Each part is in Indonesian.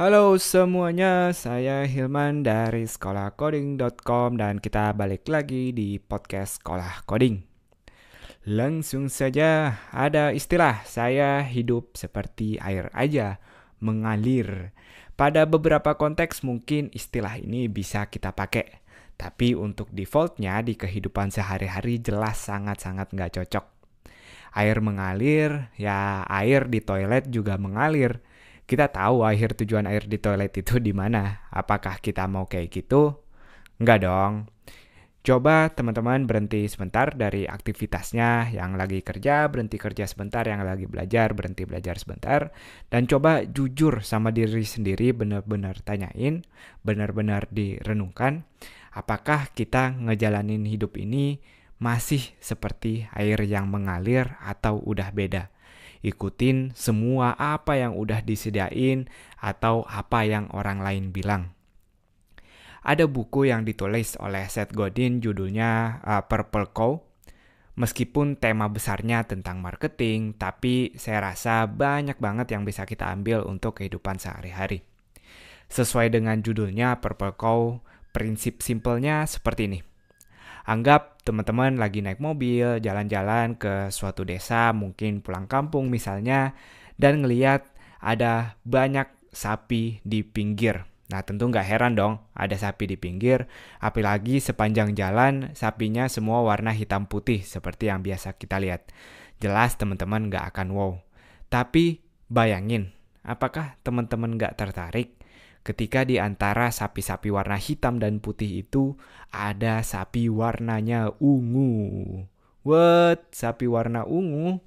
Halo semuanya, saya Hilman dari sekolahcoding.com dan kita balik lagi di podcast Sekolah Coding. Langsung saja, ada istilah saya hidup seperti air aja, mengalir. Pada beberapa konteks mungkin istilah ini bisa kita pakai, tapi untuk defaultnya di kehidupan sehari-hari jelas sangat-sangat nggak cocok. Air mengalir, ya air di toilet juga mengalir kita tahu akhir tujuan air di toilet itu di mana. Apakah kita mau kayak gitu? Enggak dong. Coba teman-teman berhenti sebentar dari aktivitasnya yang lagi kerja, berhenti kerja sebentar, yang lagi belajar, berhenti belajar sebentar. Dan coba jujur sama diri sendiri, benar-benar tanyain, benar-benar direnungkan. Apakah kita ngejalanin hidup ini masih seperti air yang mengalir atau udah beda? Ikutin semua apa yang udah disediain atau apa yang orang lain bilang. Ada buku yang ditulis oleh Seth Godin judulnya uh, Purple Cow. Meskipun tema besarnya tentang marketing, tapi saya rasa banyak banget yang bisa kita ambil untuk kehidupan sehari-hari. Sesuai dengan judulnya Purple Cow, prinsip simpelnya seperti ini. Anggap teman-teman lagi naik mobil, jalan-jalan ke suatu desa, mungkin pulang kampung misalnya, dan ngeliat ada banyak sapi di pinggir. Nah tentu nggak heran dong ada sapi di pinggir, apalagi sepanjang jalan sapinya semua warna hitam putih seperti yang biasa kita lihat. Jelas teman-teman nggak akan wow. Tapi bayangin, apakah teman-teman nggak tertarik ketika di antara sapi-sapi warna hitam dan putih itu ada sapi warnanya ungu. What? Sapi warna ungu?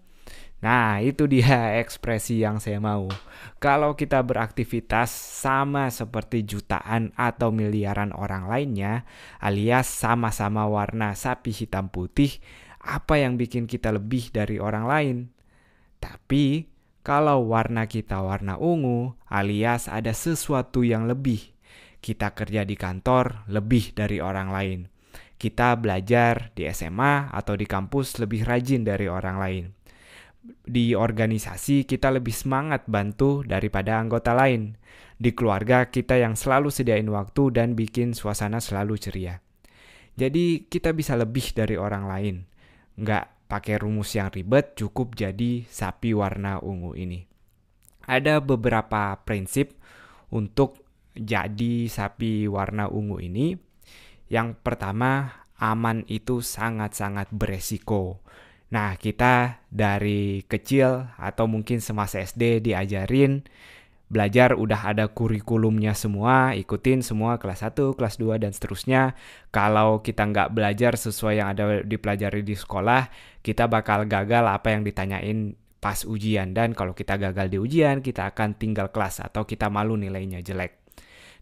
Nah, itu dia ekspresi yang saya mau. Kalau kita beraktivitas sama seperti jutaan atau miliaran orang lainnya, alias sama-sama warna sapi hitam putih, apa yang bikin kita lebih dari orang lain? Tapi kalau warna kita warna ungu, alias ada sesuatu yang lebih. Kita kerja di kantor lebih dari orang lain. Kita belajar di SMA atau di kampus lebih rajin dari orang lain. Di organisasi kita lebih semangat bantu daripada anggota lain. Di keluarga kita yang selalu sediain waktu dan bikin suasana selalu ceria. Jadi kita bisa lebih dari orang lain. Nggak pakai rumus yang ribet, cukup jadi sapi warna ungu ini. Ada beberapa prinsip untuk jadi sapi warna ungu ini. Yang pertama, aman itu sangat-sangat beresiko. Nah, kita dari kecil atau mungkin semasa SD diajarin belajar udah ada kurikulumnya semua, ikutin semua kelas 1, kelas 2, dan seterusnya. Kalau kita nggak belajar sesuai yang ada dipelajari di sekolah, kita bakal gagal apa yang ditanyain pas ujian. Dan kalau kita gagal di ujian, kita akan tinggal kelas atau kita malu nilainya jelek.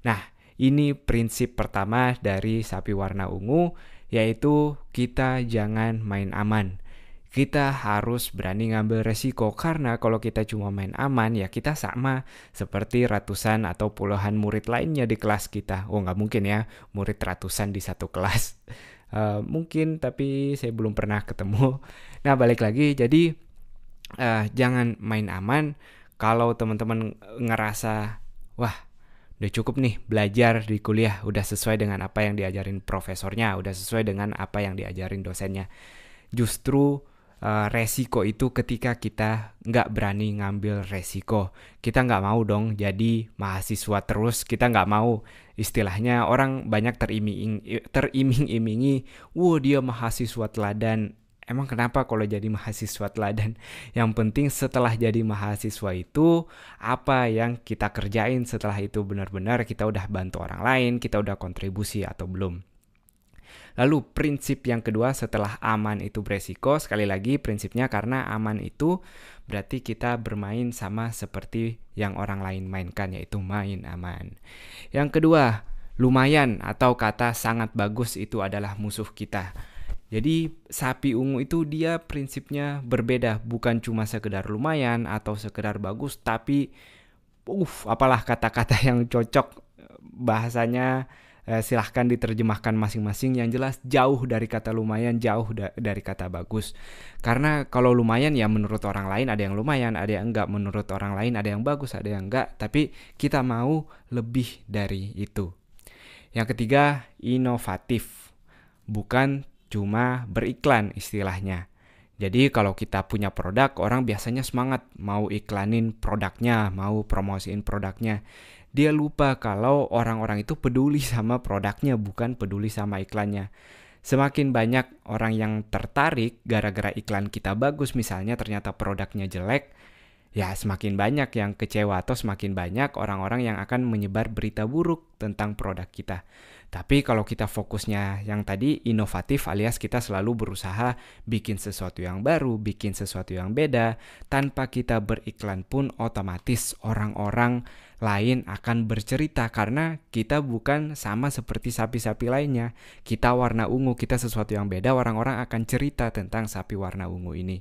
Nah, ini prinsip pertama dari sapi warna ungu, yaitu kita jangan main aman kita harus berani ngambil resiko karena kalau kita cuma main aman ya kita sama seperti ratusan atau puluhan murid lainnya di kelas kita. Oh nggak mungkin ya murid ratusan di satu kelas. Uh, mungkin tapi saya belum pernah ketemu. Nah balik lagi jadi uh, jangan main aman kalau teman-teman ngerasa wah udah cukup nih belajar di kuliah udah sesuai dengan apa yang diajarin profesornya udah sesuai dengan apa yang diajarin dosennya. Justru uh, resiko itu ketika kita nggak berani ngambil resiko. Kita nggak mau dong jadi mahasiswa terus. Kita nggak mau istilahnya orang banyak teriming teriming-imingi, wow dia mahasiswa teladan. Emang kenapa kalau jadi mahasiswa teladan? Yang penting setelah jadi mahasiswa itu apa yang kita kerjain setelah itu benar-benar kita udah bantu orang lain, kita udah kontribusi atau belum. Lalu prinsip yang kedua setelah aman itu beresiko, sekali lagi prinsipnya karena aman itu berarti kita bermain sama seperti yang orang lain mainkan yaitu main aman. Yang kedua, lumayan atau kata sangat bagus itu adalah musuh kita. Jadi sapi ungu itu dia prinsipnya berbeda, bukan cuma sekedar lumayan atau sekedar bagus, tapi uh apalah kata-kata yang cocok bahasanya eh, silahkan diterjemahkan masing-masing. Yang jelas jauh dari kata lumayan jauh da dari kata bagus. Karena kalau lumayan ya menurut orang lain ada yang lumayan ada yang enggak. Menurut orang lain ada yang bagus ada yang enggak. Tapi kita mau lebih dari itu. Yang ketiga inovatif. Bukan cuma beriklan istilahnya. Jadi kalau kita punya produk, orang biasanya semangat mau iklanin produknya, mau promosiin produknya. Dia lupa kalau orang-orang itu peduli sama produknya, bukan peduli sama iklannya. Semakin banyak orang yang tertarik gara-gara iklan kita bagus, misalnya ternyata produknya jelek, ya semakin banyak yang kecewa atau semakin banyak orang-orang yang akan menyebar berita buruk tentang produk kita. Tapi kalau kita fokusnya yang tadi inovatif alias kita selalu berusaha bikin sesuatu yang baru, bikin sesuatu yang beda, tanpa kita beriklan pun otomatis orang-orang lain akan bercerita karena kita bukan sama seperti sapi-sapi lainnya. Kita warna ungu, kita sesuatu yang beda, orang-orang akan cerita tentang sapi warna ungu ini.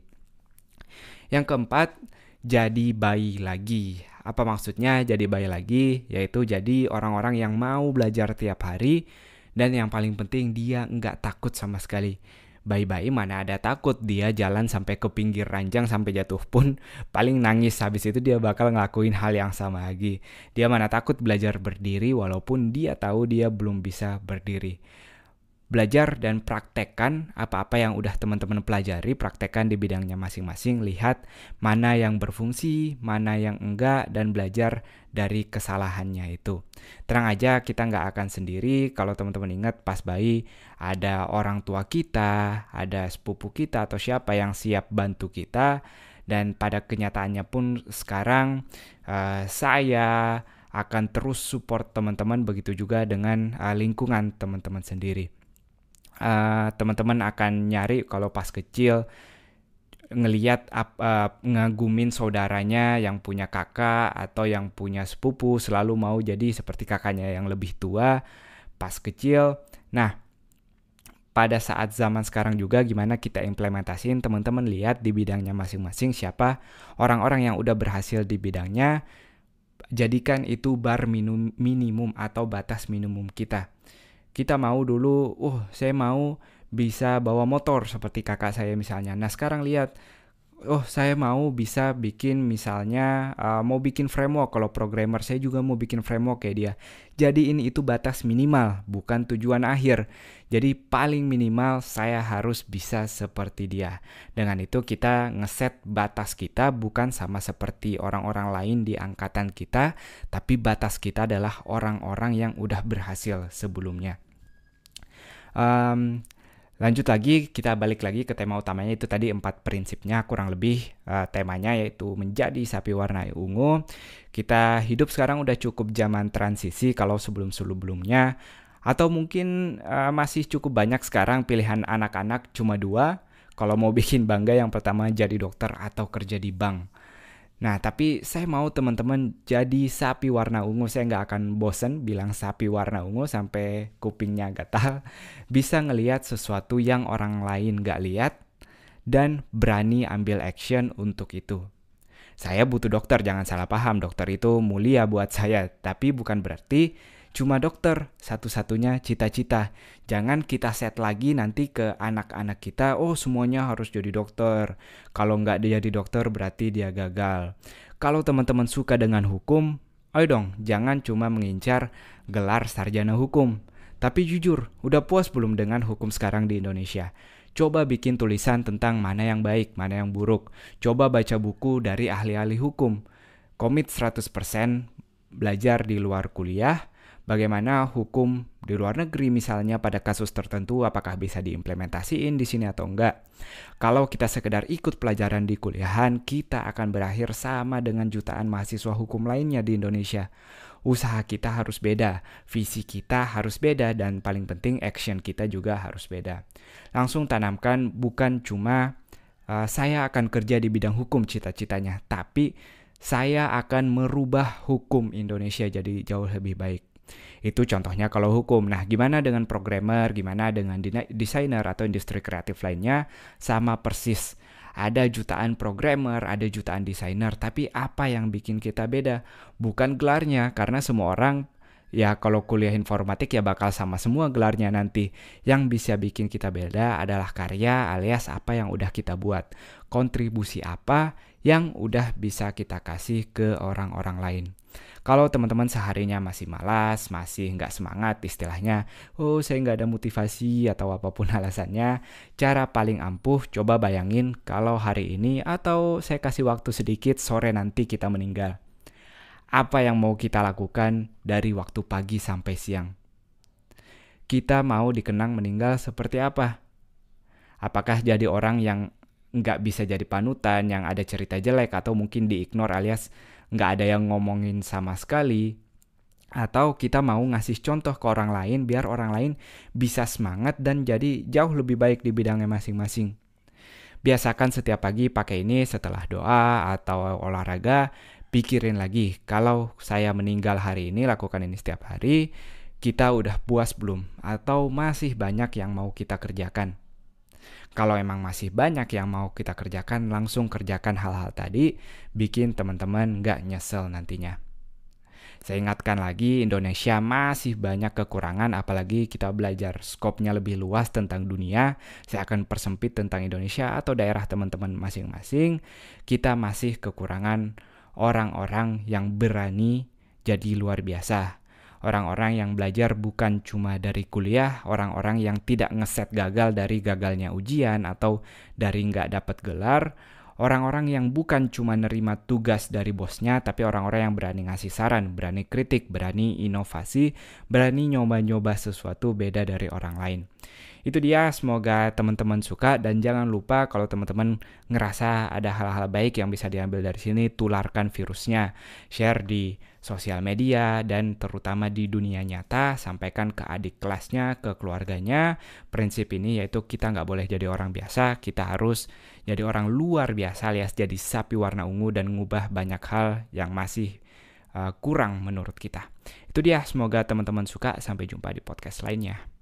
Yang keempat, jadi bayi lagi. Apa maksudnya jadi bayi lagi? Yaitu jadi orang-orang yang mau belajar tiap hari dan yang paling penting dia nggak takut sama sekali. Bayi-bayi mana ada takut dia jalan sampai ke pinggir ranjang sampai jatuh pun paling nangis habis itu dia bakal ngelakuin hal yang sama lagi. Dia mana takut belajar berdiri walaupun dia tahu dia belum bisa berdiri belajar dan praktekkan apa-apa yang udah teman-teman pelajari, praktekkan di bidangnya masing-masing, lihat mana yang berfungsi, mana yang enggak, dan belajar dari kesalahannya itu. Terang aja kita nggak akan sendiri, kalau teman-teman ingat pas bayi ada orang tua kita, ada sepupu kita atau siapa yang siap bantu kita, dan pada kenyataannya pun sekarang uh, saya akan terus support teman-teman begitu juga dengan uh, lingkungan teman-teman sendiri uh, teman-teman akan nyari kalau pas kecil ngeliat uh, ngagumin saudaranya yang punya kakak atau yang punya sepupu selalu mau jadi seperti kakaknya yang lebih tua pas kecil. Nah, pada saat zaman sekarang juga gimana kita implementasiin teman-teman lihat di bidangnya masing-masing siapa orang-orang yang udah berhasil di bidangnya jadikan itu bar minum, minimum atau batas minimum kita kita mau dulu, uh saya mau bisa bawa motor seperti kakak saya misalnya. Nah sekarang lihat, oh saya mau bisa bikin misalnya uh, mau bikin framework kalau programmer saya juga mau bikin framework kayak dia. Jadi ini itu batas minimal bukan tujuan akhir. Jadi paling minimal saya harus bisa seperti dia. Dengan itu kita ngeset batas kita bukan sama seperti orang-orang lain di angkatan kita, tapi batas kita adalah orang-orang yang udah berhasil sebelumnya. Um, lanjut lagi, kita balik lagi ke tema utamanya itu tadi empat prinsipnya kurang lebih uh, temanya yaitu menjadi sapi warna ungu. Kita hidup sekarang udah cukup zaman transisi kalau sebelum-sebelumnya atau mungkin uh, masih cukup banyak sekarang pilihan anak-anak cuma dua. Kalau mau bikin bangga yang pertama jadi dokter atau kerja di bank. Nah, tapi saya mau teman-teman jadi sapi warna ungu. Saya nggak akan bosen bilang sapi warna ungu sampai kupingnya gatal. Bisa ngeliat sesuatu yang orang lain nggak lihat dan berani ambil action untuk itu. Saya butuh dokter, jangan salah paham. Dokter itu mulia buat saya, tapi bukan berarti cuma dokter satu-satunya cita-cita. Jangan kita set lagi nanti ke anak-anak kita, oh semuanya harus jadi dokter. Kalau nggak dia jadi dokter berarti dia gagal. Kalau teman-teman suka dengan hukum, ayo dong jangan cuma mengincar gelar sarjana hukum. Tapi jujur, udah puas belum dengan hukum sekarang di Indonesia? Coba bikin tulisan tentang mana yang baik, mana yang buruk. Coba baca buku dari ahli-ahli hukum. Komit 100% belajar di luar kuliah, bagaimana hukum di luar negeri misalnya pada kasus tertentu apakah bisa diimplementasiin di sini atau enggak. Kalau kita sekedar ikut pelajaran di kuliahan, kita akan berakhir sama dengan jutaan mahasiswa hukum lainnya di Indonesia. Usaha kita harus beda, visi kita harus beda, dan paling penting action kita juga harus beda. Langsung tanamkan bukan cuma uh, saya akan kerja di bidang hukum cita-citanya, tapi saya akan merubah hukum Indonesia jadi jauh lebih baik. Itu contohnya kalau hukum. Nah, gimana dengan programmer, gimana dengan desainer atau industri kreatif lainnya? Sama persis. Ada jutaan programmer, ada jutaan desainer, tapi apa yang bikin kita beda? Bukan gelarnya, karena semua orang Ya kalau kuliah informatik ya bakal sama semua gelarnya nanti. Yang bisa bikin kita beda adalah karya alias apa yang udah kita buat. Kontribusi apa yang udah bisa kita kasih ke orang-orang lain. Kalau teman-teman seharinya masih malas, masih nggak semangat istilahnya, oh saya nggak ada motivasi atau apa pun alasannya, cara paling ampuh coba bayangin kalau hari ini atau saya kasih waktu sedikit sore nanti kita meninggal apa yang mau kita lakukan dari waktu pagi sampai siang. Kita mau dikenang meninggal seperti apa? Apakah jadi orang yang nggak bisa jadi panutan, yang ada cerita jelek, atau mungkin diignore alias nggak ada yang ngomongin sama sekali? Atau kita mau ngasih contoh ke orang lain biar orang lain bisa semangat dan jadi jauh lebih baik di bidangnya masing-masing. Biasakan setiap pagi pakai ini setelah doa atau olahraga pikirin lagi kalau saya meninggal hari ini lakukan ini setiap hari kita udah puas belum atau masih banyak yang mau kita kerjakan kalau emang masih banyak yang mau kita kerjakan langsung kerjakan hal-hal tadi bikin teman-teman nggak nyesel nantinya saya ingatkan lagi, Indonesia masih banyak kekurangan, apalagi kita belajar skopnya lebih luas tentang dunia. Saya akan persempit tentang Indonesia atau daerah teman-teman masing-masing. Kita masih kekurangan orang-orang yang berani jadi luar biasa. Orang-orang yang belajar bukan cuma dari kuliah, orang-orang yang tidak ngeset gagal dari gagalnya ujian atau dari nggak dapat gelar, orang-orang yang bukan cuma nerima tugas dari bosnya, tapi orang-orang yang berani ngasih saran, berani kritik, berani inovasi, berani nyoba-nyoba sesuatu beda dari orang lain. Itu dia, semoga teman-teman suka dan jangan lupa kalau teman-teman ngerasa ada hal-hal baik yang bisa diambil dari sini, tularkan virusnya. Share di sosial media dan terutama di dunia nyata, sampaikan ke adik kelasnya, ke keluarganya. Prinsip ini yaitu kita nggak boleh jadi orang biasa, kita harus jadi orang luar biasa alias jadi sapi warna ungu dan ngubah banyak hal yang masih uh, kurang menurut kita. Itu dia, semoga teman-teman suka. Sampai jumpa di podcast lainnya.